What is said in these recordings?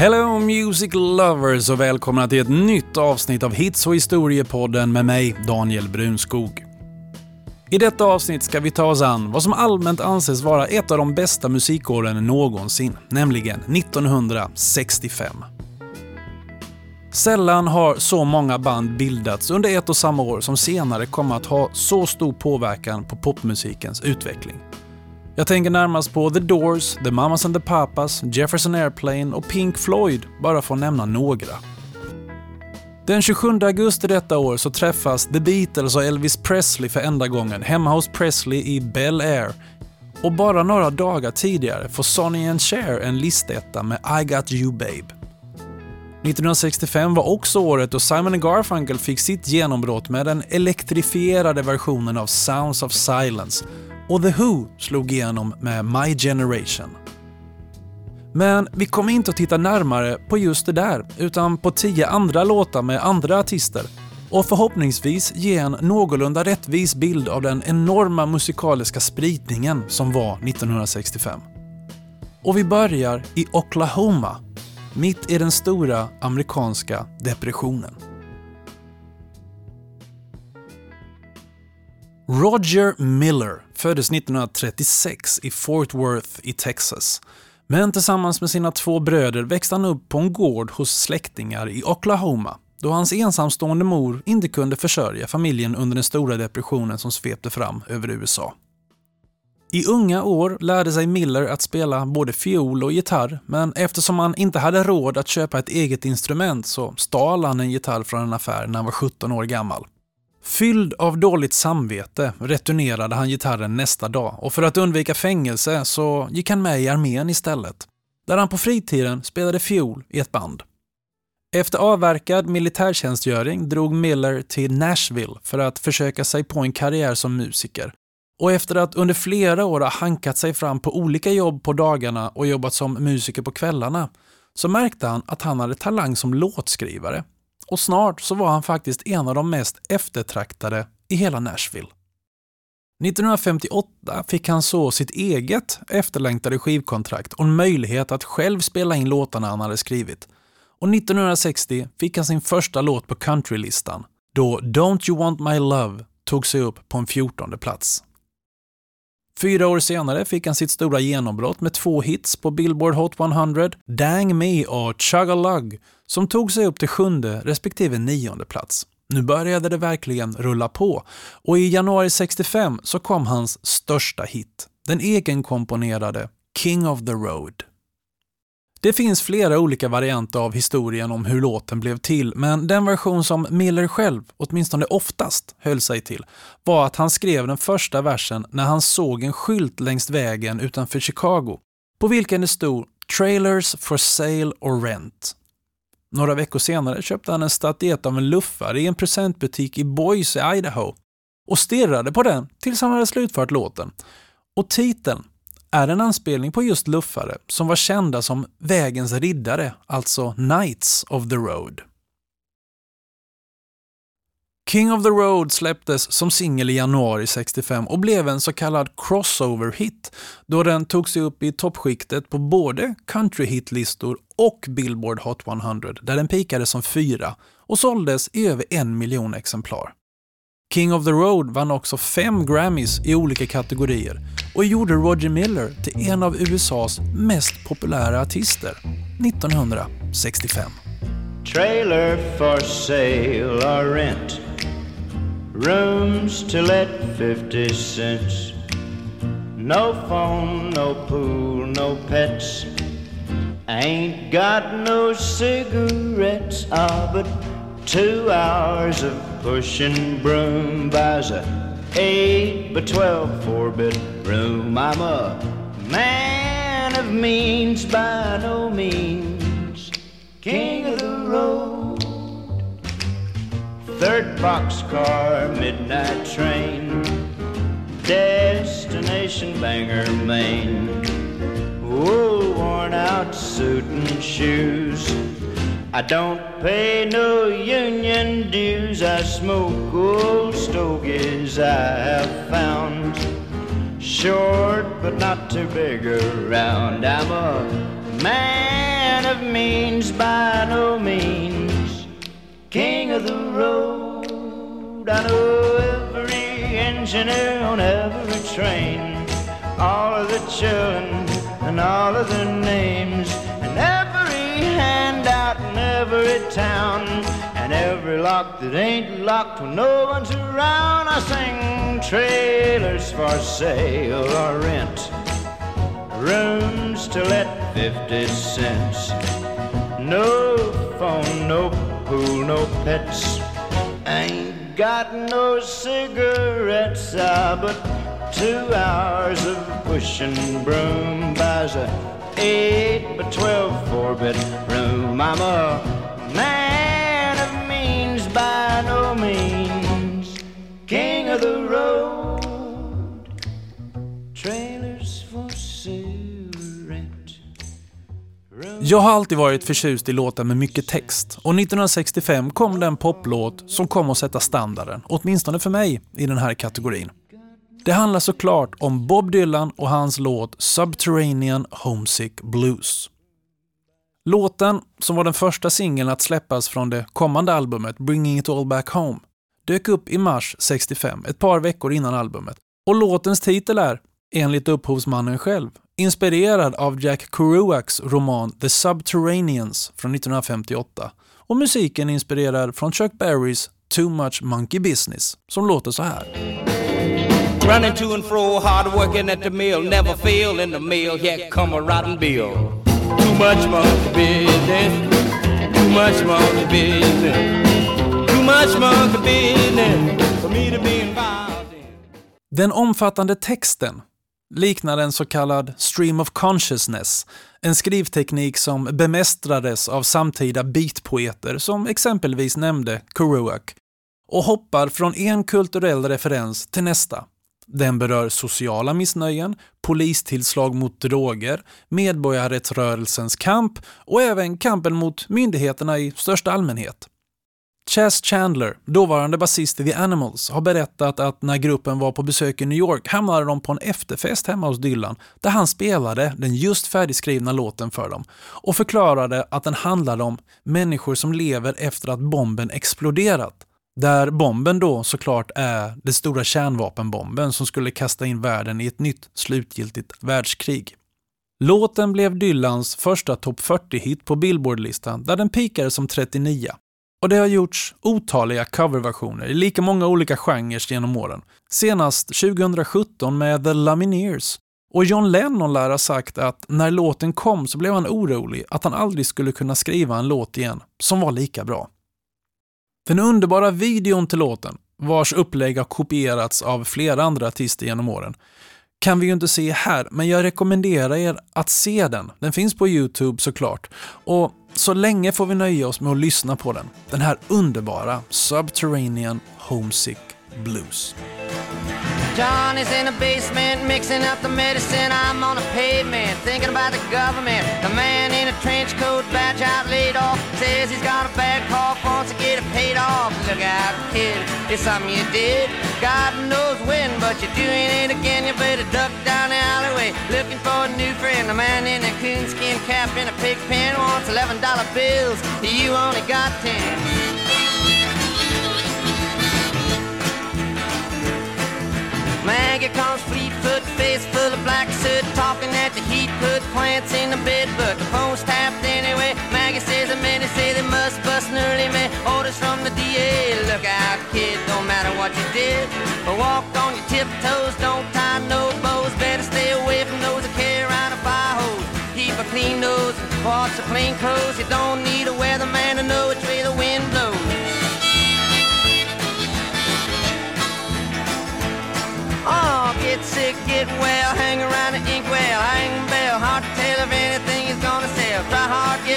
Hello Music Lovers och välkomna till ett nytt avsnitt av Hits och historiepodden med mig, Daniel Brunskog. I detta avsnitt ska vi ta oss an vad som allmänt anses vara ett av de bästa musikåren någonsin, nämligen 1965. Sällan har så många band bildats under ett och samma år som senare kommer att ha så stor påverkan på popmusikens utveckling. Jag tänker närmast på The Doors, The Mamas and the Papas, Jefferson Airplane och Pink Floyd, bara för att nämna några. Den 27 augusti detta år så träffas The Beatles och Elvis Presley för enda gången hemma hos Presley i Bel Air. Och bara några dagar tidigare får Sonny and Cher en listetta med I Got You Babe. 1965 var också året då Simon Garfunkel fick sitt genombrott med den elektrifierade versionen av Sounds of Silence och The Who slog igenom med My Generation. Men vi kommer inte att titta närmare på just det där, utan på tio andra låtar med andra artister och förhoppningsvis ge en någorlunda rättvis bild av den enorma musikaliska spridningen som var 1965. Och vi börjar i Oklahoma, mitt i den stora amerikanska depressionen. Roger Miller föddes 1936 i Fort Worth i Texas. Men tillsammans med sina två bröder växte han upp på en gård hos släktingar i Oklahoma då hans ensamstående mor inte kunde försörja familjen under den stora depressionen som svepte fram över USA. I unga år lärde sig Miller att spela både fiol och gitarr, men eftersom han inte hade råd att köpa ett eget instrument så stal han en gitarr från en affär när han var 17 år gammal. Fylld av dåligt samvete returnerade han gitarren nästa dag och för att undvika fängelse så gick han med i armén istället, där han på fritiden spelade fiol i ett band. Efter avverkad militärtjänstgöring drog Miller till Nashville för att försöka sig på en karriär som musiker. Och efter att under flera år ha hankat sig fram på olika jobb på dagarna och jobbat som musiker på kvällarna så märkte han att han hade talang som låtskrivare och snart så var han faktiskt en av de mest eftertraktade i hela Nashville. 1958 fick han så sitt eget efterlängtade skivkontrakt och en möjlighet att själv spela in låtarna han hade skrivit. Och 1960 fick han sin första låt på countrylistan, då Don't You Want My Love tog sig upp på en 14 plats. Fyra år senare fick han sitt stora genombrott med två hits på Billboard Hot 100, Dang Me och Chugga Lug, som tog sig upp till sjunde respektive nionde plats. Nu började det verkligen rulla på och i januari 65 så kom hans största hit, den egenkomponerade King of the Road. Det finns flera olika varianter av historien om hur låten blev till, men den version som Miller själv, åtminstone oftast, höll sig till var att han skrev den första versen när han såg en skylt längs vägen utanför Chicago, på vilken det stod “Trailers for sale or rent”. Några veckor senare köpte han en statyett av en luffare i en presentbutik i Boise, Idaho och stirrade på den tills han hade slutfört låten. Och titeln är en anspelning på just luffare som var kända som vägens riddare, alltså Knights of the Road. King of the Road släpptes som singel i januari 65 och blev en så kallad crossover-hit då den tog sig upp i toppskiktet på både country-hitlistor och Billboard Hot 100 där den pikade som fyra och såldes i över en miljon exemplar. King of the Road vann också fem Grammys i olika kategorier och gjorde Roger Miller till en av USAs mest populära artister 1965. Trailer for sale or rent. Rooms to let 50 cents. No phone, no pool, no pets. Ain't got no cigarettes Ah, but two hours of pushing broom buys a eight by twelve four bit bedroom. I'm a man of means by no means, king of the road. Third boxcar, midnight train, destination Bangor, Maine. Wool worn out suit and shoes. I don't pay no union dues. I smoke old stogies I have found. Short but not too big around. I'm a man of means by no means. King of the road. I know every engineer on every train. All of the children and all of their names. Handout in every town. And every lock that ain't locked when no one's around. I sing trailers for sale or rent. Rooms to let 50 cents. No phone, no pool, no pets. Ain't got no cigarettes, ah, but two hours of pushing broom buys a eight by twelve four bedroom. I'm a man of means by no means, king of the road. Trailers for sale, rent. Jag har alltid varit förtjust i låtar med mycket text och 1965 kom den poplåt som kom att sätta standarden, åtminstone för mig, i den här kategorin. Det handlar såklart om Bob Dylan och hans låt Subterranean Homesick Blues. Låten, som var den första singeln att släppas från det kommande albumet Bringing It All Back Home, dök upp i mars 65, ett par veckor innan albumet. Och låtens titel är, enligt upphovsmannen själv, inspirerad av Jack Kerouacs roman The Subterraneans från 1958 och musiken är inspirerad från Chuck Berrys Too Much Monkey Business, som låter så här. Running to and fro, hard working at the mill, never fail in the mill, yet come a rotten bill. Too much monkey business, too much monkey business, too much monkey business for me to be involved in. Den omfattande texten liknar en så kallad stream of consciousness, en skrivteknik som bemästrades av samtida beatpoeter som exempelvis nämnde Kerouac och hoppar från en kulturell referens till nästa. Den berör sociala missnöjen, polistillslag mot droger, medborgarrättsrörelsens kamp och även kampen mot myndigheterna i största allmänhet. Chas Chandler, dåvarande basist i The Animals, har berättat att när gruppen var på besök i New York hamnade de på en efterfest hemma hos Dylan där han spelade den just färdigskrivna låten för dem och förklarade att den handlade om människor som lever efter att bomben exploderat. Där bomben då såklart är den stora kärnvapenbomben som skulle kasta in världen i ett nytt slutgiltigt världskrig. Låten blev Dylans första topp 40-hit på Billboard-listan där den pikade som 39. Och det har gjorts otaliga coverversioner i lika många olika genrer genom åren. Senast 2017 med The Lumineers. Och John Lennon lär ha sagt att när låten kom så blev han orolig att han aldrig skulle kunna skriva en låt igen som var lika bra. Den underbara videon till låten, vars upplägg har kopierats av flera andra artister genom åren, kan vi ju inte se här, men jag rekommenderar er att se den. Den finns på Youtube såklart. Och så länge får vi nöja oss med att lyssna på den. Den här underbara Subterranean Homesick Blues. Johnny's in the basement mixing up the medicine. I'm on the pavement thinking about the government. The man in a trench coat, badge out laid off, says he's got a bad cough, wants to get it paid off. Look out, kid, it's something you did. God knows when, but you're doing it again. You better duck down the alleyway looking for a new friend. The man in a coonskin cap in a pig pen wants eleven dollar bills. You only got ten. Maggie comes fleet-foot, face full of black soot, talking at the heat, put plants in the bed, but the phone's tapped anyway. Maggie says the men say they must bust an early man. Orders from the DA, look out, kid, don't matter what you did. But walk on your tiptoes, don't tie no bows, better stay away from those that carry around a fire hose. Keep a clean nose, wash the clean clothes. You don't need a weatherman to know which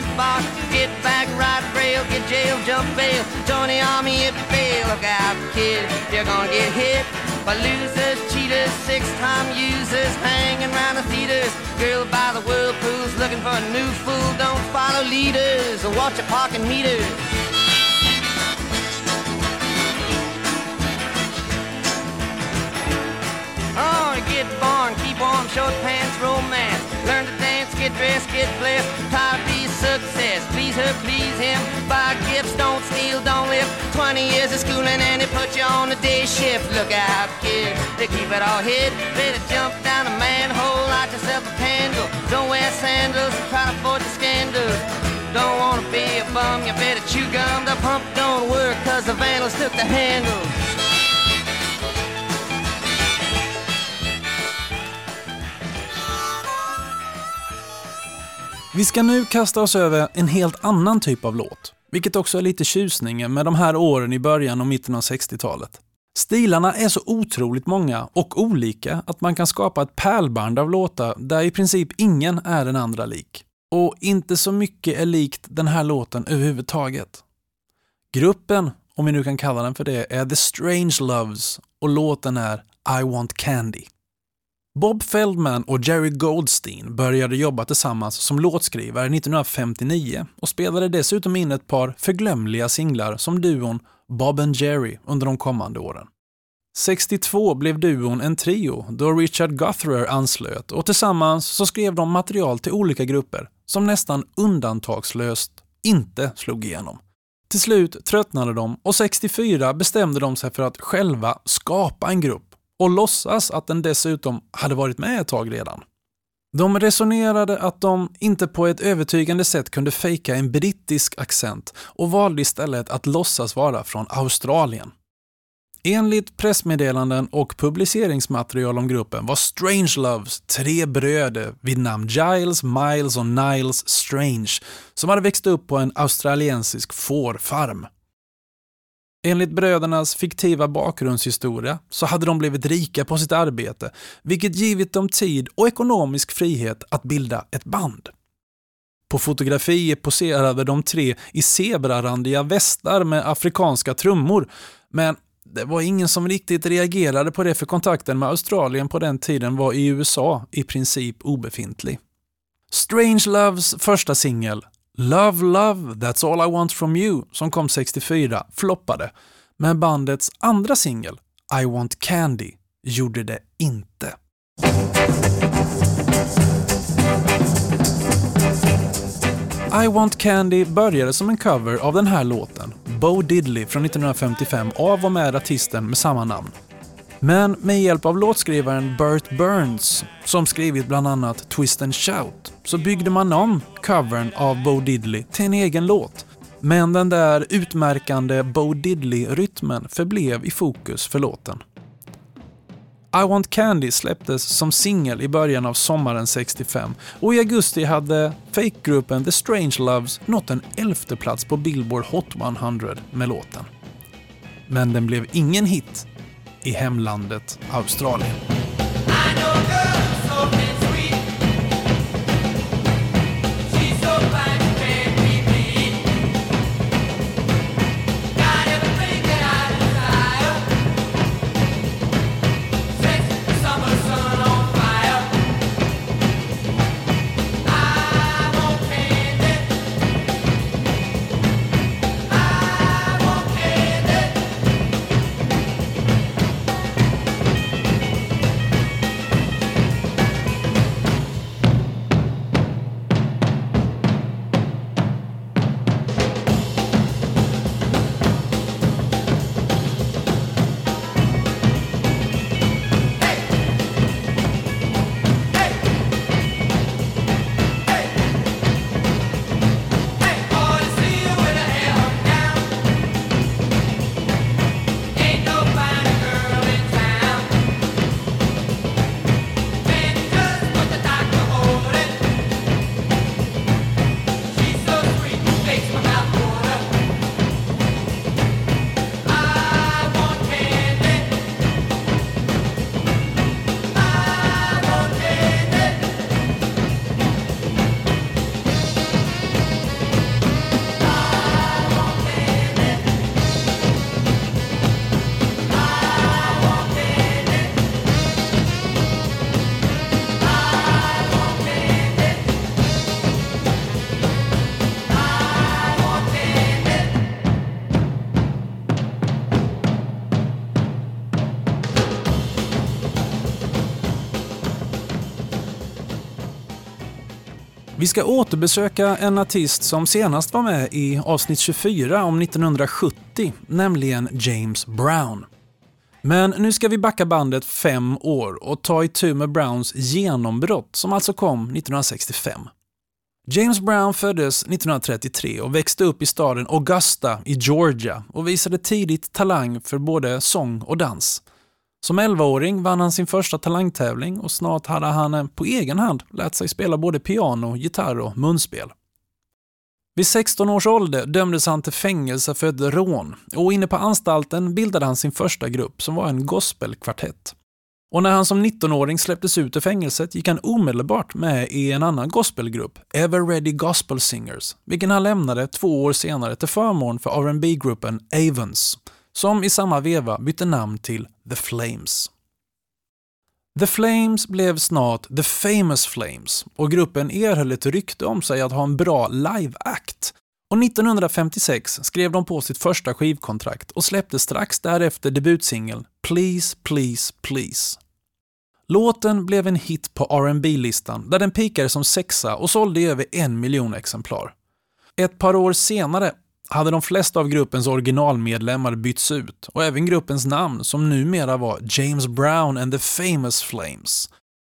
get bought, get back, ride rail, get jail, jump bail, join the army if you fail. Look out, kid, you're gonna get hit by losers, cheaters, six-time users hanging around the theaters. Girl by the whirlpools looking for a new fool. Don't follow leaders or watch your parking meters. Oh, get born, keep warm, short pants, romance. Learn to dance, get dressed, get blessed. To be success. Please her, please him. Buy gifts, don't steal, don't live. 20 years of schooling and they put you on the day shift. Look out, kid, they keep it all hid. Better jump down a manhole, light yourself a candle. Don't wear sandals and try to avoid the scandals. Don't wanna be a bum, you better chew gum. The pump don't work cause the vandals took the handle. Vi ska nu kasta oss över en helt annan typ av låt, vilket också är lite tjusningen med de här åren i början och mitten av 60-talet. Stilarna är så otroligt många och olika att man kan skapa ett pärlband av låtar där i princip ingen är den andra lik. Och inte så mycket är likt den här låten överhuvudtaget. Gruppen, om vi nu kan kalla den för det, är The Strange Loves och låten är I Want Candy. Bob Feldman och Jerry Goldstein började jobba tillsammans som låtskrivare 1959 och spelade dessutom in ett par förglömliga singlar som duon Bob and Jerry under de kommande åren. 62 blev duon en trio då Richard Guthrer anslöt och tillsammans så skrev de material till olika grupper som nästan undantagslöst inte slog igenom. Till slut tröttnade de och 64 bestämde de sig för att själva skapa en grupp och låtsas att den dessutom hade varit med ett tag redan. De resonerade att de inte på ett övertygande sätt kunde fejka en brittisk accent och valde istället att låtsas vara från Australien. Enligt pressmeddelanden och publiceringsmaterial om gruppen var Strangeloves tre bröder vid namn Giles, Miles och Niles Strange som hade växt upp på en australiensisk fårfarm. Enligt brödernas fiktiva bakgrundshistoria så hade de blivit rika på sitt arbete, vilket givit dem tid och ekonomisk frihet att bilda ett band. På fotografier poserade de tre i zebrarandiga västar med afrikanska trummor, men det var ingen som riktigt reagerade på det för kontakten med Australien på den tiden var i USA i princip obefintlig. Strange Loves första singel, Love Love That's All I Want From You, som kom 64, floppade, men bandets andra singel, I Want Candy, gjorde det inte. I Want Candy började som en cover av den här låten, Bo Diddley från 1955 av och med artisten med samma namn. Men med hjälp av låtskrivaren Burt Burns, som skrivit bland annat Twist and Shout, så byggde man om covern av Bo Diddley till en egen låt. Men den där utmärkande Bo Diddley-rytmen förblev i fokus för låten. I Want Candy släpptes som singel i början av sommaren 65 och i augusti hade fakegruppen The Strange Loves nått en elfte plats på Billboard Hot 100 med låten. Men den blev ingen hit i hemlandet Australien. Ska återbesöka en artist som senast var med i avsnitt 24 om 1970, nämligen James Brown. Men nu ska vi backa bandet fem år och ta itu med Browns genombrott som alltså kom 1965. James Brown föddes 1933 och växte upp i staden Augusta i Georgia och visade tidigt talang för både sång och dans. Som 11-åring vann han sin första talangtävling och snart hade han eh, på egen hand lärt sig spela både piano, gitarr och munspel. Vid 16 års ålder dömdes han till fängelse för ett rån och inne på anstalten bildade han sin första grupp som var en gospelkvartett. Och när han som 19-åring släpptes ut ur fängelset gick han omedelbart med i en annan gospelgrupp, Ever Ready Gospel Singers, vilken han lämnade två år senare till förmån för rb gruppen Avens, som i samma veva bytte namn till The Flames. The Flames blev snart The Famous Flames och gruppen erhöll ett rykte om sig att ha en bra live-act. Och 1956 skrev de på sitt första skivkontrakt och släppte strax därefter debutsingeln Please Please Please. Låten blev en hit på rb listan där den pikade som sexa och sålde i över en miljon exemplar. Ett par år senare hade de flesta av gruppens originalmedlemmar bytts ut och även gruppens namn som numera var James Brown and the Famous Flames.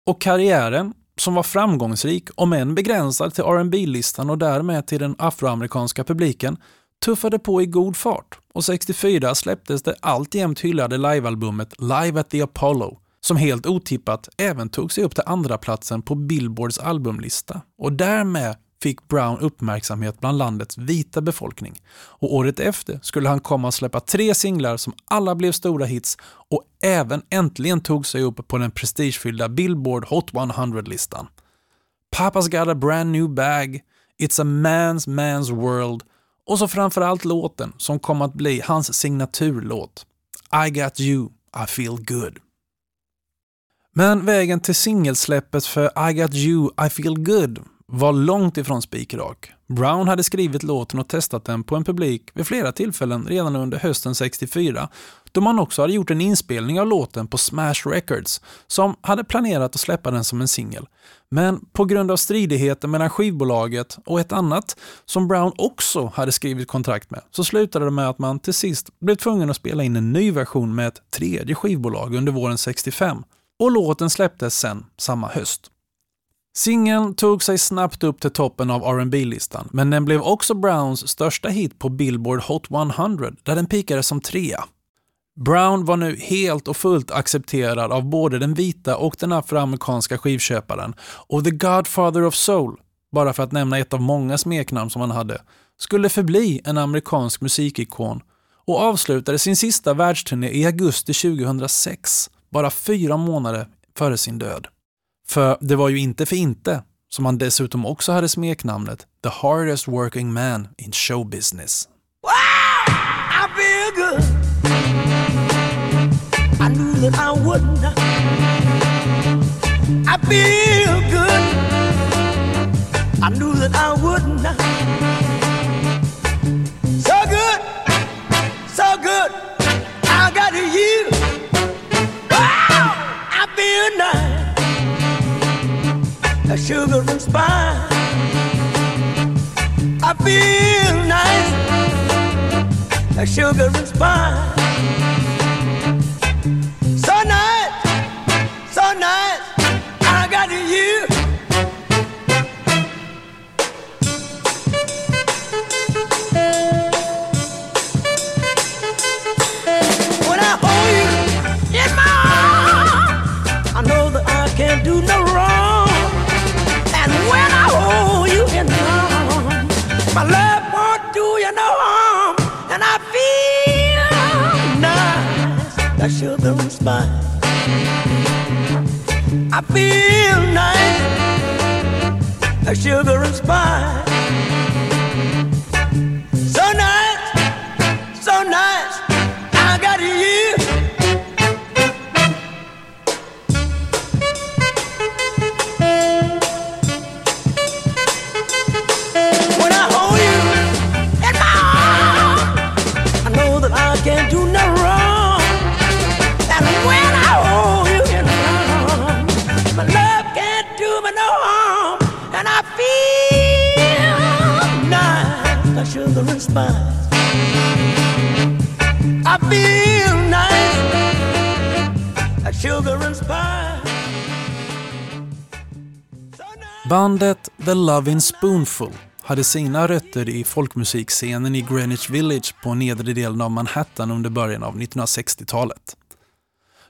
Och karriären, som var framgångsrik om än begränsad till rb listan och därmed till den afroamerikanska publiken, tuffade på i god fart och 64 släpptes det alltjämt hyllade livealbumet Live at the Apollo som helt otippat även tog sig upp till andra platsen på Billboards albumlista och därmed fick Brown uppmärksamhet bland landets vita befolkning. Och året efter skulle han komma att släppa tre singlar som alla blev stora hits och även äntligen tog sig upp på den prestigefyllda Billboard Hot 100-listan. Papa's got a brand new bag, It's a man's man's world och så framförallt låten som kom att bli hans signaturlåt. I got you, I feel good. Men vägen till singelsläppet för I got you, I feel good var långt ifrån spikrak. Brown hade skrivit låten och testat den på en publik vid flera tillfällen redan under hösten 64, då man också hade gjort en inspelning av låten på Smash Records, som hade planerat att släppa den som en singel. Men på grund av stridigheter mellan skivbolaget och ett annat, som Brown också hade skrivit kontrakt med, så slutade det med att man till sist blev tvungen att spela in en ny version med ett tredje skivbolag under våren 65. Och låten släpptes sen samma höst. Singeln tog sig snabbt upp till toppen av rb listan men den blev också Browns största hit på Billboard Hot 100 där den pikade som trea. Brown var nu helt och fullt accepterad av både den vita och den afroamerikanska skivköparen och The Godfather of Soul, bara för att nämna ett av många smeknamn som han hade, skulle förbli en amerikansk musikikon och avslutade sin sista världsturné i augusti 2006, bara fyra månader före sin död. För det var ju inte för inte som han dessutom också hade smeknamnet The Hardest Working Man in Show Business. Wow! I feel good. I knew that I wouldn't. I feel good. I knew that I wouldn't. So good, so good. I got you. Wow! I feel nice. A sugar and spice. I feel nice, a sugar and spice. Sugar. I feel nice, like sugar and spice. Bandet The Lovin' Spoonful hade sina rötter i folkmusikscenen i Greenwich Village på nedre delen av Manhattan under början av 1960-talet.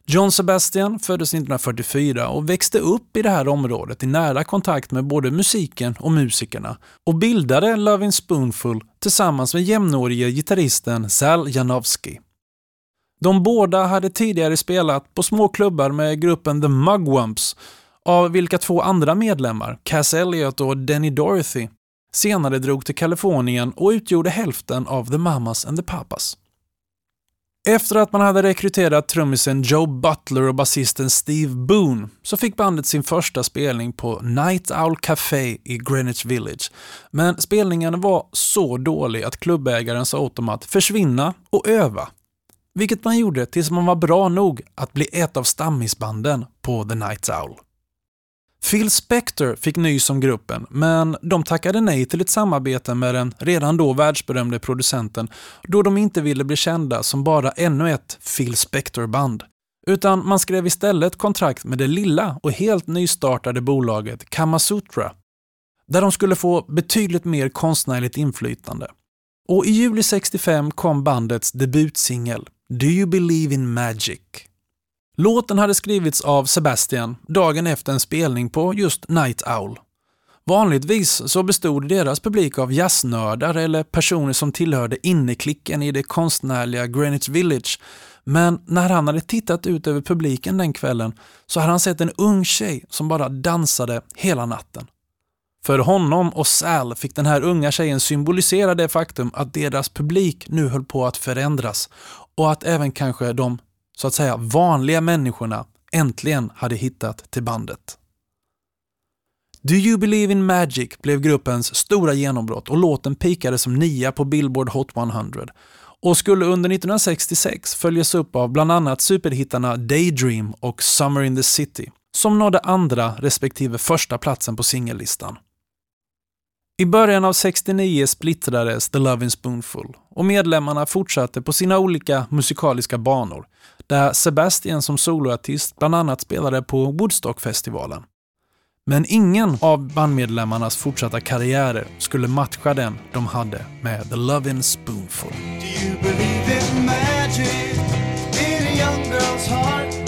John Sebastian föddes 1944 och växte upp i det här området i nära kontakt med både musiken och musikerna och bildade Lovin' Spoonful tillsammans med jämnårige gitarristen Sal Janowski. De båda hade tidigare spelat på små klubbar med gruppen The Mugwumps av vilka två andra medlemmar, Cass Elliot och Denny Dorothy, senare drog till Kalifornien och utgjorde hälften av The Mamas and the Papas. Efter att man hade rekryterat trummisen Joe Butler och basisten Steve Boone så fick bandet sin första spelning på Night Owl Café i Greenwich Village. Men spelningen var så dålig att klubbägaren sa åt dem att försvinna och öva. Vilket man gjorde tills man var bra nog att bli ett av stammisbanden på The Night Owl. Phil Spector fick nys om gruppen, men de tackade nej till ett samarbete med den redan då världsberömde producenten då de inte ville bli kända som bara ännu ett Phil Spector-band. Utan man skrev istället kontrakt med det lilla och helt nystartade bolaget Kamasutra, där de skulle få betydligt mer konstnärligt inflytande. Och i juli 65 kom bandets debutsingel Do You Believe in Magic? Låten hade skrivits av Sebastian dagen efter en spelning på just Night Owl. Vanligtvis så bestod deras publik av jazznördar eller personer som tillhörde inneklicken i det konstnärliga Greenwich Village. Men när han hade tittat ut över publiken den kvällen så hade han sett en ung tjej som bara dansade hela natten. För honom och Sal fick den här unga tjejen symbolisera det faktum att deras publik nu höll på att förändras och att även kanske de så att säga vanliga människorna äntligen hade hittat till bandet. Do You Believe in Magic blev gruppens stora genombrott och låten pikade som nia på Billboard Hot 100 och skulle under 1966 följas upp av bland annat superhittarna Daydream och Summer in the City som nådde andra respektive första platsen på singellistan. I början av 69 splittrades The Lovin' Spoonful och medlemmarna fortsatte på sina olika musikaliska banor där Sebastian som soloartist bland annat spelade på Woodstockfestivalen. Men ingen av bandmedlemmarnas fortsatta karriärer skulle matcha den de hade med The Lovin' Spoonful. Do you believe in magic in a young girl's heart?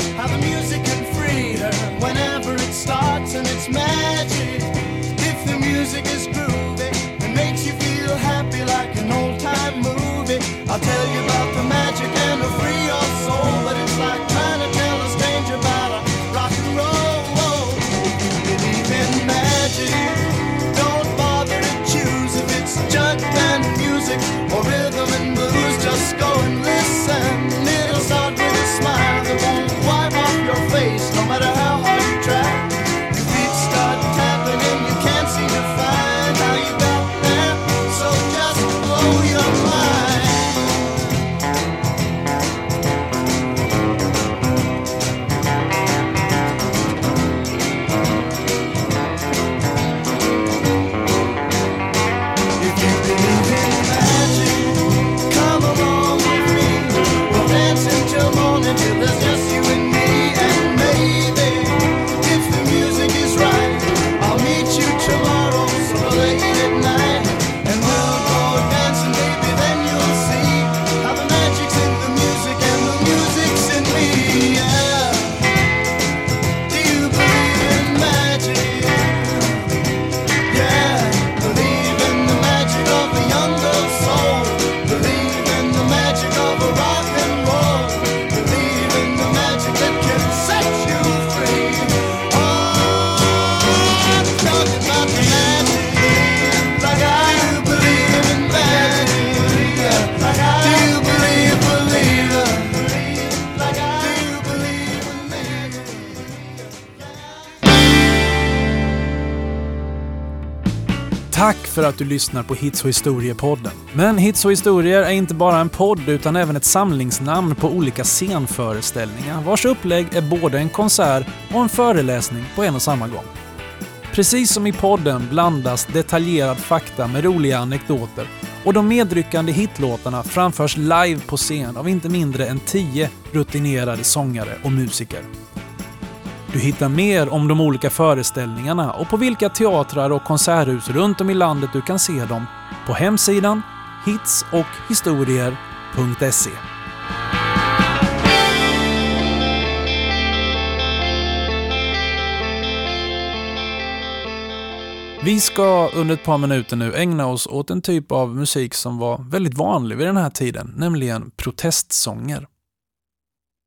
Att du lyssnar på Hits och historiepodden. Men Hits och historier är inte bara en podd utan även ett samlingsnamn på olika scenföreställningar vars upplägg är både en konsert och en föreläsning på en och samma gång. Precis som i podden blandas detaljerad fakta med roliga anekdoter och de medryckande hitlåtarna framförs live på scen av inte mindre än tio rutinerade sångare och musiker. Du hittar mer om de olika föreställningarna och på vilka teatrar och konserthus runt om i landet du kan se dem på hemsidan hitsochhistorier.se. Vi ska under ett par minuter nu ägna oss åt en typ av musik som var väldigt vanlig vid den här tiden, nämligen protestsånger.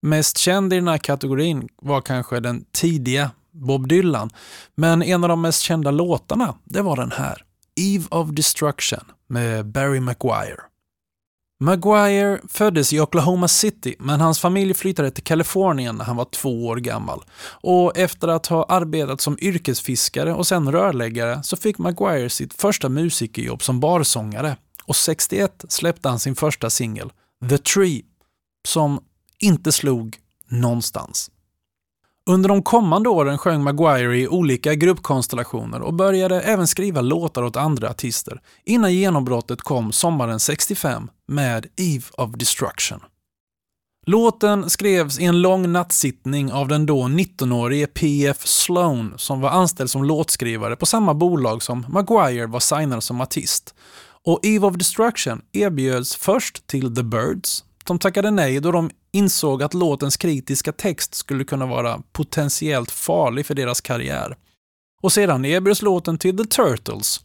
Mest känd i den här kategorin var kanske den tidiga Bob Dylan, men en av de mest kända låtarna, det var den här, Eve of Destruction med Barry Maguire. Maguire föddes i Oklahoma City, men hans familj flyttade till Kalifornien när han var två år gammal. Och efter att ha arbetat som yrkesfiskare och sen rörläggare så fick Maguire sitt första musikerjobb som barsångare. Och 61 släppte han sin första singel, The Tree, som inte slog någonstans. Under de kommande åren sjöng Maguire i olika gruppkonstellationer och började även skriva låtar åt andra artister innan genombrottet kom sommaren 65 med Eve of Destruction. Låten skrevs i en lång nattsittning av den då 19-årige P.F. Sloan som var anställd som låtskrivare på samma bolag som Maguire var signad som artist. Och Eve of Destruction erbjöds först till The Birds, de tackade nej då de insåg att låtens kritiska text skulle kunna vara potentiellt farlig för deras karriär. Och sedan erbjöds låten till The Turtles,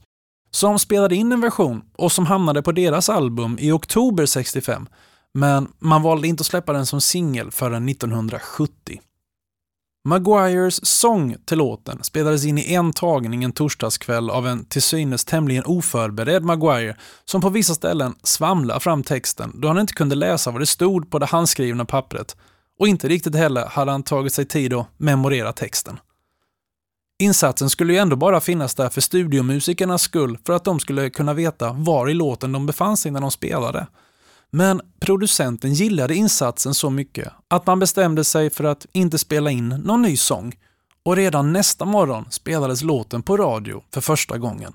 som spelade in en version och som hamnade på deras album i oktober 65, men man valde inte att släppa den som singel förrän 1970. Maguires sång till låten spelades in i en tagning en torsdagskväll av en till synes tämligen oförberedd Maguire som på vissa ställen svamlade fram texten då han inte kunde läsa vad det stod på det handskrivna pappret och inte riktigt heller hade han tagit sig tid att memorera texten. Insatsen skulle ju ändå bara finnas där för studiomusikernas skull för att de skulle kunna veta var i låten de befann sig när de spelade. Men producenten gillade insatsen så mycket att man bestämde sig för att inte spela in någon ny sång och redan nästa morgon spelades låten på radio för första gången.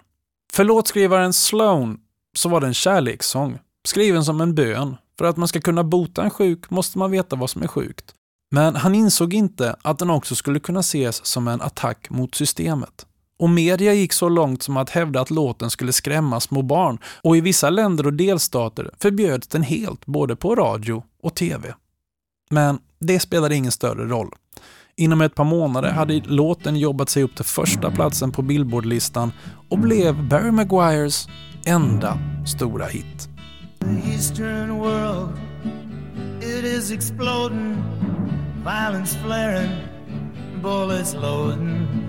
För låtskrivaren Sloan så var det en kärlekssång, skriven som en bön. För att man ska kunna bota en sjuk måste man veta vad som är sjukt. Men han insåg inte att den också skulle kunna ses som en attack mot systemet. Och media gick så långt som att hävda att låten skulle skrämma små barn och i vissa länder och delstater förbjöds den helt både på radio och TV. Men det spelade ingen större roll. Inom ett par månader hade låten jobbat sig upp till första platsen på Billboardlistan och blev Barry Maguires enda stora hit.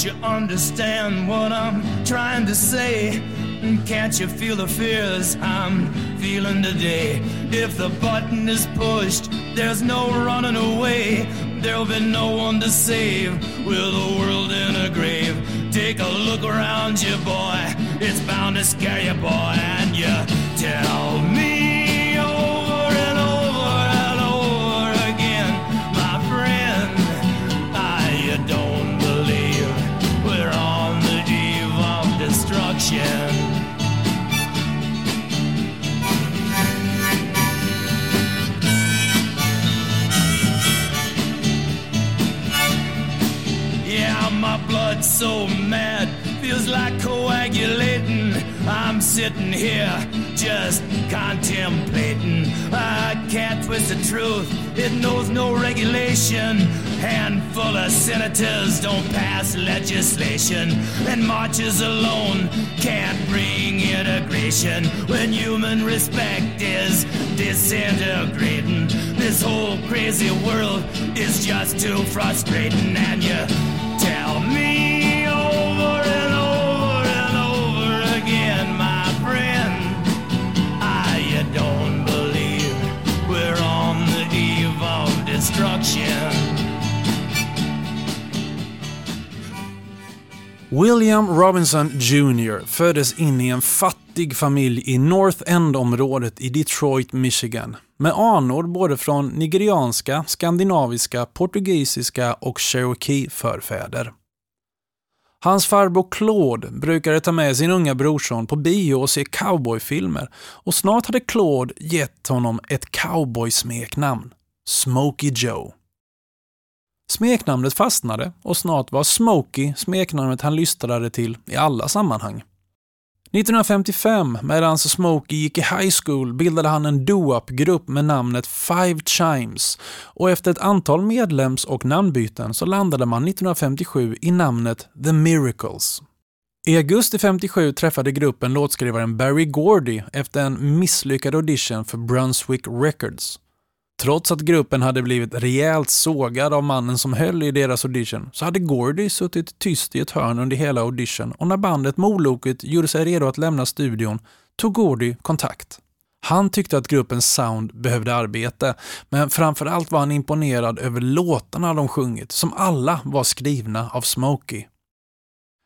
Don't you understand what I'm trying to say? Can't you feel the fears I'm feeling today? If the button is pushed, there's no running away. There'll be no one to save with the world in a grave. Take a look around you, boy. It's bound to scare you, boy. And you tell me destruction. Yeah, my blood's so mad, feels like coagulating. I'm sitting here just contemplating. I can't twist the truth, it knows no regulation. Handful of senators don't pass legislation, and marches alone can't bring integration when human respect is disintegrating. This whole crazy world is just too frustrating, and you tell me William Robinson Jr föddes in i en fattig familj i North End-området i Detroit, Michigan med anor både från nigerianska, skandinaviska, portugisiska och cherokee-förfäder. Hans farbror Claude brukade ta med sin unga brorson på bio och se cowboyfilmer och snart hade Claude gett honom ett cowboysmeknamn, Smokey Joe. Smeknamnet fastnade och snart var Smokey smeknamnet han lystrade till i alla sammanhang. 1955, medan Smokey gick i high school, bildade han en doo-up-grupp med namnet Five Chimes och efter ett antal medlems och namnbyten så landade man 1957 i namnet The Miracles. I augusti 57 träffade gruppen låtskrivaren Barry Gordy efter en misslyckad audition för Brunswick Records. Trots att gruppen hade blivit rejält sågad av mannen som höll i deras audition så hade Gordy suttit tyst i ett hörn under hela audition och när bandet Moloket gjorde sig redo att lämna studion tog Gordy kontakt. Han tyckte att gruppens sound behövde arbete, men framförallt var han imponerad över låtarna de sjungit, som alla var skrivna av Smokey.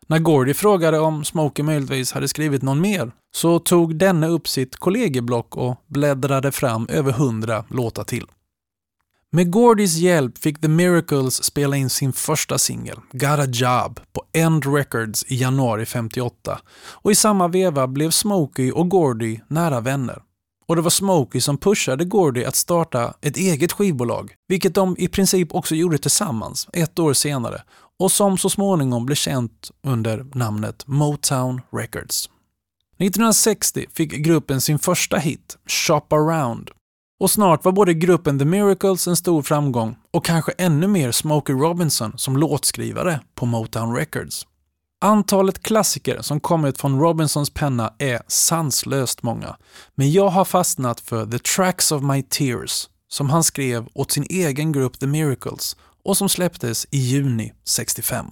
När Gordy frågade om Smokey möjligtvis hade skrivit någon mer så tog denne upp sitt kollegieblock och bläddrade fram över hundra låtar till. Med Gordys hjälp fick The Miracles spela in sin första singel, Got a Job, på End Records i januari 58 och i samma veva blev Smokey och Gordy nära vänner. Och det var Smokey som pushade Gordy att starta ett eget skivbolag, vilket de i princip också gjorde tillsammans ett år senare och som så småningom blev känt under namnet Motown Records. 1960 fick gruppen sin första hit, Shop Around. Och snart var både gruppen The Miracles en stor framgång och kanske ännu mer Smokey Robinson som låtskrivare på Motown Records. Antalet klassiker som kommit från Robinsons penna är sanslöst många, men jag har fastnat för The Tracks of My Tears som han skrev åt sin egen grupp The Miracles och som släpptes i juni 65.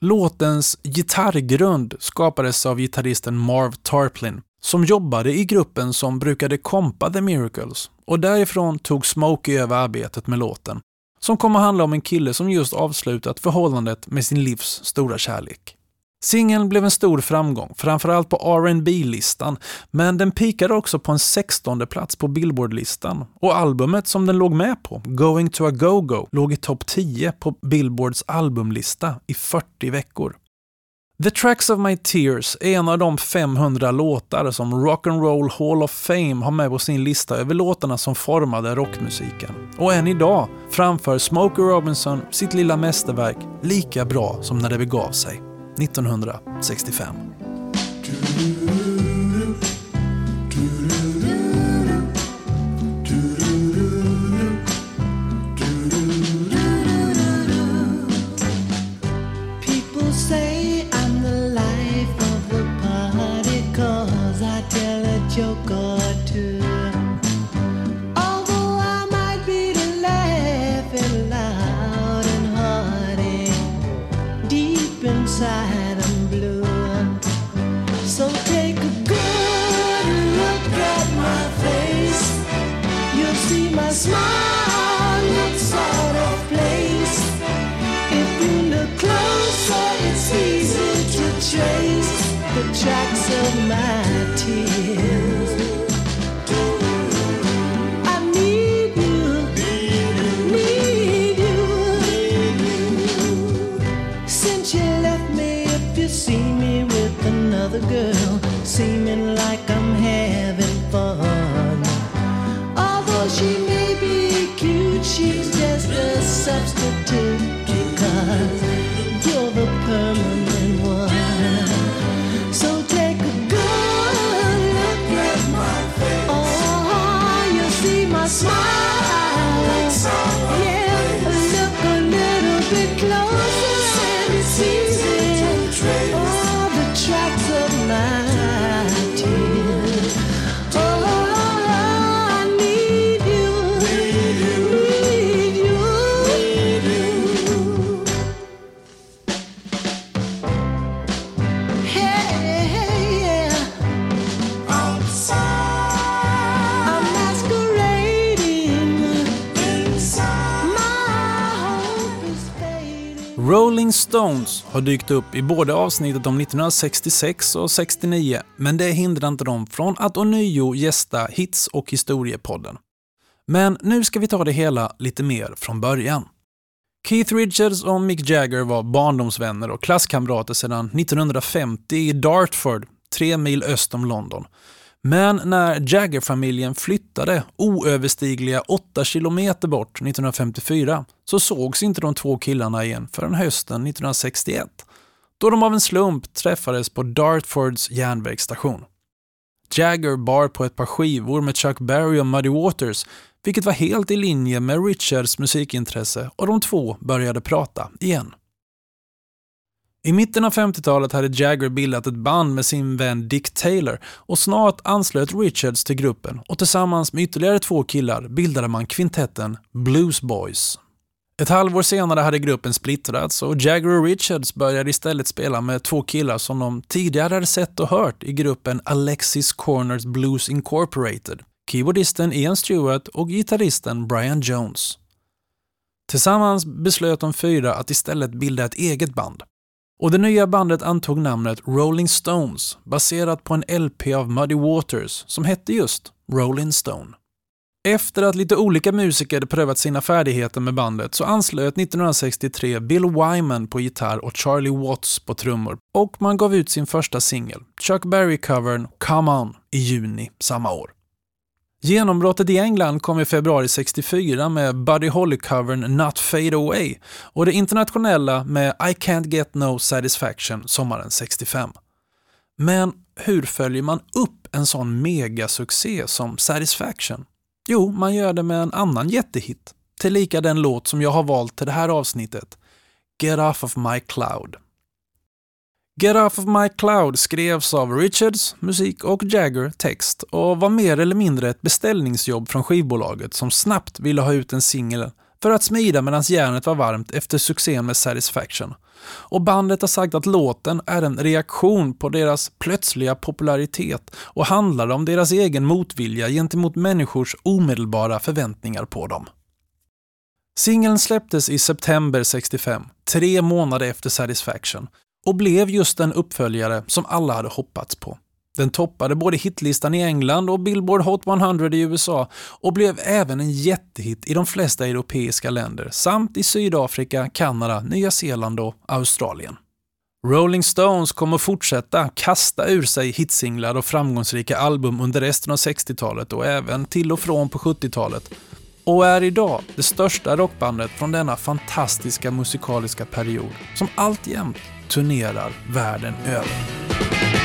Låtens gitarrgrund skapades av gitarristen Marv Tarplin som jobbade i gruppen som brukade kompa The Miracles och därifrån tog Smokey över arbetet med låten som kommer att handla om en kille som just avslutat förhållandet med sin livs stora kärlek. Singeln blev en stor framgång, framförallt på rb listan men den pikade också på en 16 plats på Billboard-listan. Och albumet som den låg med på, Going to a Go-Go, låg i topp 10 på Billboards albumlista i 40 veckor. The Tracks of My Tears är en av de 500 låtar som Rock'n'Roll Hall of Fame har med på sin lista över låtarna som formade rockmusiken. Och än idag framför Smokey Robinson sitt lilla mästerverk lika bra som när det begav sig. 1965. Another girl, seeming like Stones har dykt upp i både avsnittet om 1966 och 69, men det hindrar inte dem från att ånyo gästa Hits och historiepodden. Men nu ska vi ta det hela lite mer från början. Keith Richards och Mick Jagger var barndomsvänner och klasskamrater sedan 1950 i Dartford, tre mil öst om London. Men när Jagger-familjen flyttade oöverstigliga 8 kilometer bort 1954 så sågs inte de två killarna igen förrän hösten 1961 då de av en slump träffades på Dartfords järnvägsstation. Jagger bar på ett par skivor med Chuck Berry och Muddy Waters vilket var helt i linje med Richards musikintresse och de två började prata igen. I mitten av 50-talet hade Jagger bildat ett band med sin vän Dick Taylor och snart anslöt Richards till gruppen och tillsammans med ytterligare två killar bildade man kvintetten Blues Boys. Ett halvår senare hade gruppen splittrats och Jagger och Richards började istället spela med två killar som de tidigare hade sett och hört i gruppen Alexis Corners Blues Incorporated, keyboardisten Ian Stewart och gitarristen Brian Jones. Tillsammans beslöt de fyra att istället bilda ett eget band. Och det nya bandet antog namnet Rolling Stones baserat på en LP av Muddy Waters som hette just Rolling Stone. Efter att lite olika musiker hade prövat sina färdigheter med bandet så anslöt 1963 Bill Wyman på gitarr och Charlie Watts på trummor och man gav ut sin första singel, Chuck Berry-covern Come On, i juni samma år. Genombrottet i England kom i februari 64 med Buddy Holly-covern Not Fade Away och det internationella med I Can't Get No Satisfaction sommaren 65. Men hur följer man upp en sån megasuccé som Satisfaction? Jo, man gör det med en annan jättehit, tillika den låt som jag har valt till det här avsnittet, Get Off of My Cloud. Get Off of My Cloud skrevs av Richards, musik och Jagger, text och var mer eller mindre ett beställningsjobb från skivbolaget som snabbt ville ha ut en singel för att smida medan järnet var varmt efter succén med Satisfaction. Och bandet har sagt att låten är en reaktion på deras plötsliga popularitet och handlar om deras egen motvilja gentemot människors omedelbara förväntningar på dem. Singeln släpptes i september 65, tre månader efter Satisfaction, och blev just den uppföljare som alla hade hoppats på. Den toppade både hitlistan i England och Billboard Hot 100 i USA och blev även en jättehit i de flesta europeiska länder samt i Sydafrika, Kanada, Nya Zeeland och Australien. Rolling Stones kommer fortsätta kasta ur sig hitsinglar och framgångsrika album under resten av 60-talet och även till och från på 70-talet och är idag det största rockbandet från denna fantastiska musikaliska period som alltjämt turnerar världen över.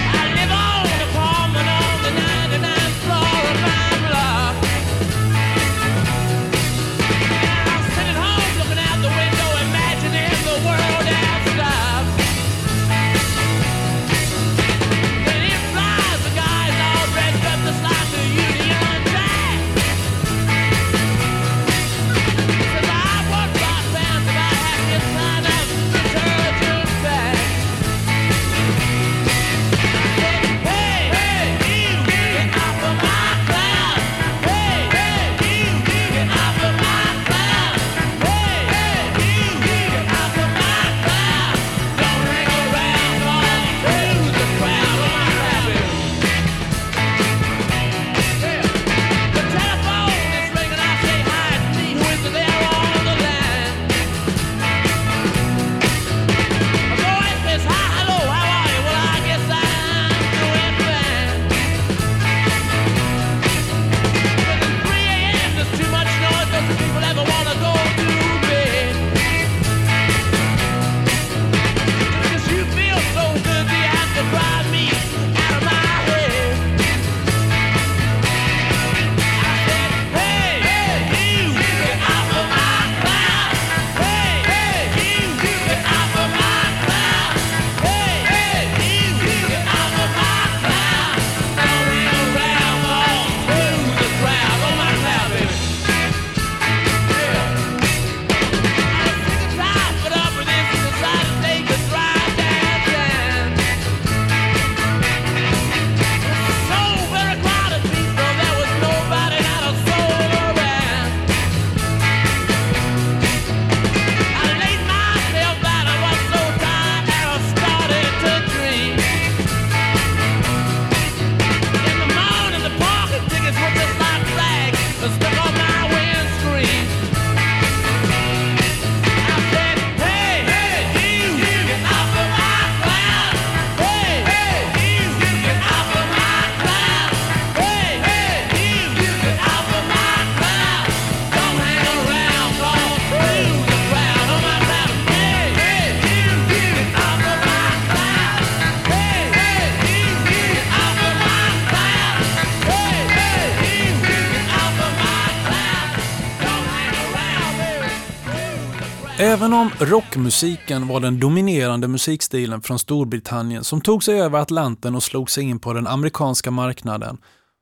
Även rockmusiken var den dominerande musikstilen från Storbritannien som tog sig över Atlanten och slog sig in på den amerikanska marknaden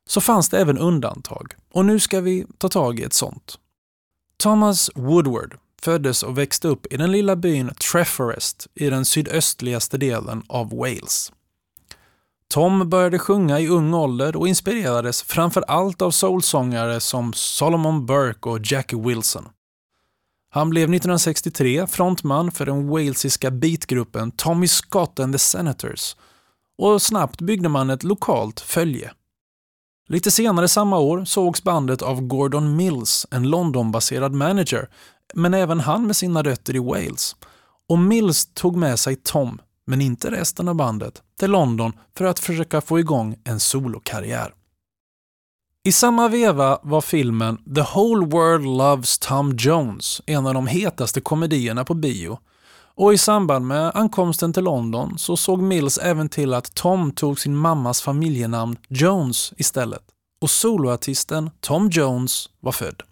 så fanns det även undantag. Och nu ska vi ta tag i ett sånt. Thomas Woodward föddes och växte upp i den lilla byn Treforest i den sydöstligaste delen av Wales. Tom började sjunga i ung ålder och inspirerades framför allt av soulsångare som Solomon Burke och Jackie Wilson. Han blev 1963 frontman för den walesiska beatgruppen Tommy Scott and the Senators och snabbt byggde man ett lokalt följe. Lite senare samma år sågs bandet av Gordon Mills, en Londonbaserad manager, men även han med sina rötter i Wales. Och Mills tog med sig Tom, men inte resten av bandet, till London för att försöka få igång en solokarriär. I samma veva var filmen The Whole World Loves Tom Jones en av de hetaste komedierna på bio. Och i samband med ankomsten till London så såg Mills även till att Tom tog sin mammas familjenamn Jones istället. Och soloartisten Tom Jones var född.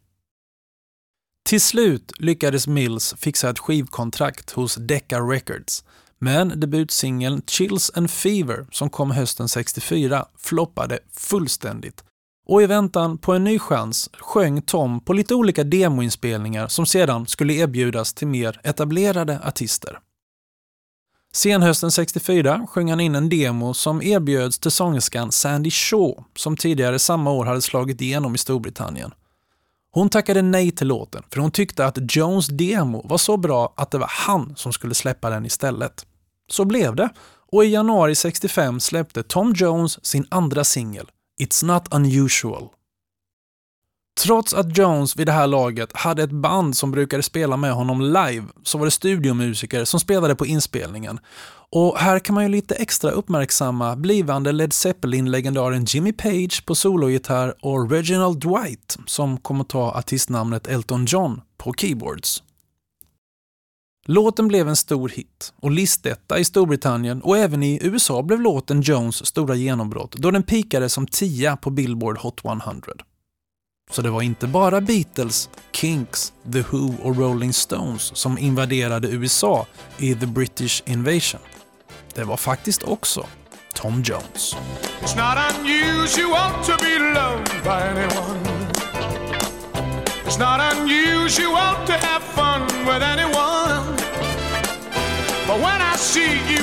Till slut lyckades Mills fixa ett skivkontrakt hos Decca Records, men debutsingeln Chills and Fever som kom hösten 64 floppade fullständigt och i väntan på en ny chans sjöng Tom på lite olika demoinspelningar som sedan skulle erbjudas till mer etablerade artister. Senhösten 64 sjöng han in en demo som erbjöds till sångerskan Sandy Shaw som tidigare samma år hade slagit igenom i Storbritannien. Hon tackade nej till låten för hon tyckte att Jones demo var så bra att det var han som skulle släppa den istället. Så blev det och i januari 65 släppte Tom Jones sin andra singel, It's Not Unusual. Trots att Jones vid det här laget hade ett band som brukade spela med honom live så var det studiomusiker som spelade på inspelningen. Och här kan man ju lite extra uppmärksamma blivande Led Zeppelin-legendaren Jimmy Page på sologitarr och Reginald Dwight som kommer ta artistnamnet Elton John på keyboards. Låten blev en stor hit och listetta i Storbritannien och även i USA blev låten Jones stora genombrott då den pikade som tia på Billboard Hot 100. Så det var inte bara Beatles, Kinks, The Who och Rolling Stones som invaderade USA i The British Invasion. Det var faktiskt också Tom Jones. It's not unusual to be loved by anyone. It's not unusual to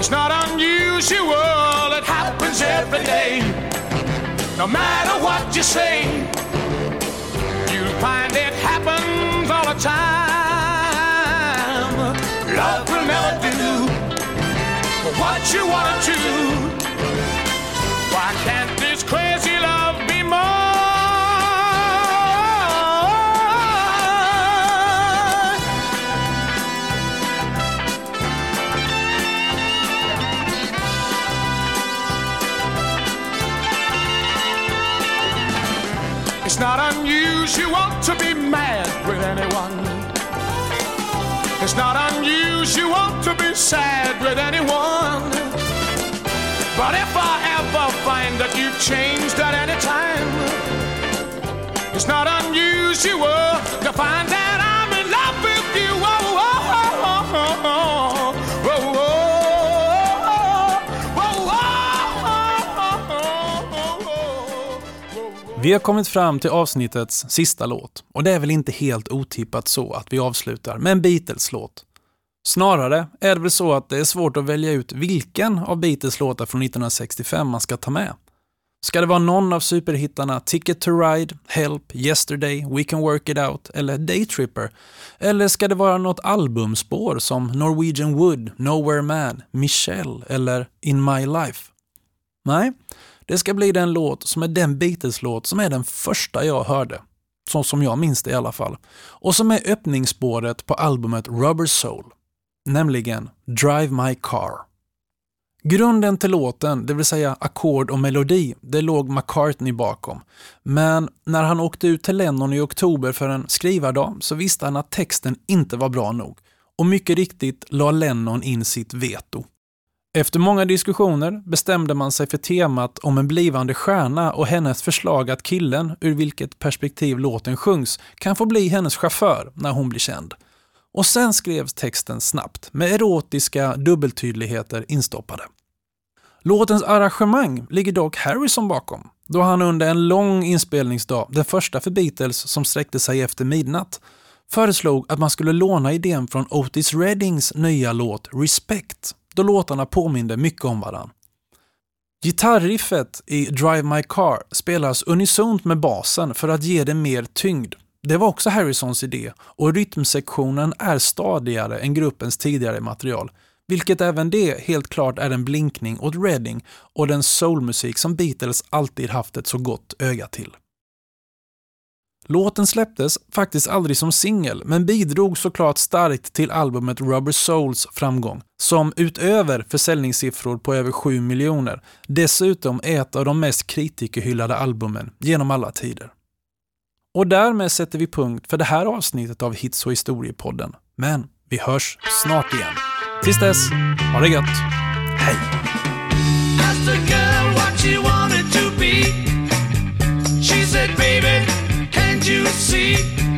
it's not unusual, it happens every day. No matter what you say, you'll find it happens all the time. Love will never do what you wanna do. Why can't this crazy not unusual to be mad with anyone. It's not unusual to be sad with anyone. But if I ever find that you've changed at any time, it's not unusual to find that Vi har kommit fram till avsnittets sista låt och det är väl inte helt otippat så att vi avslutar med en Beatles-låt. Snarare är det väl så att det är svårt att välja ut vilken av Beatles låtar från 1965 man ska ta med. Ska det vara någon av superhittarna Ticket to Ride, Help, Yesterday, We Can Work It Out eller Daytripper? Eller ska det vara något albumspår som Norwegian Wood, Nowhere Man, Michelle eller In My Life? Nej, det ska bli den låt som är den Beatles-låt som är den första jag hörde. Så som jag minns det i alla fall. Och som är öppningsspåret på albumet Rubber Soul. nämligen Drive My Car. Grunden till låten, det vill säga ackord och melodi, det låg McCartney bakom. Men när han åkte ut till Lennon i oktober för en skrivardag så visste han att texten inte var bra nog. Och mycket riktigt la Lennon in sitt veto. Efter många diskussioner bestämde man sig för temat om en blivande stjärna och hennes förslag att killen, ur vilket perspektiv låten sjungs, kan få bli hennes chaufför när hon blir känd. Och sen skrevs texten snabbt, med erotiska dubbeltydligheter instoppade. Låtens arrangemang ligger dock Harrison bakom, då han under en lång inspelningsdag, den första för Beatles som sträckte sig efter midnatt, föreslog att man skulle låna idén från Otis Reddings nya låt Respect, då låtarna påminde mycket om varandra. Gitarriffet i Drive My Car spelas unisont med basen för att ge det mer tyngd. Det var också Harrisons idé och rytmsektionen är stadigare än gruppens tidigare material, vilket även det helt klart är en blinkning åt Redding och den soulmusik som Beatles alltid haft ett så gott öga till. Låten släpptes faktiskt aldrig som singel, men bidrog såklart starkt till albumet Rubber Souls framgång, som utöver försäljningssiffror på över 7 miljoner dessutom är ett av de mest kritikerhyllade albumen genom alla tider. Och därmed sätter vi punkt för det här avsnittet av Hits och historiepodden. Men vi hörs snart igen. Tills dess, ha det gött. Hej! See?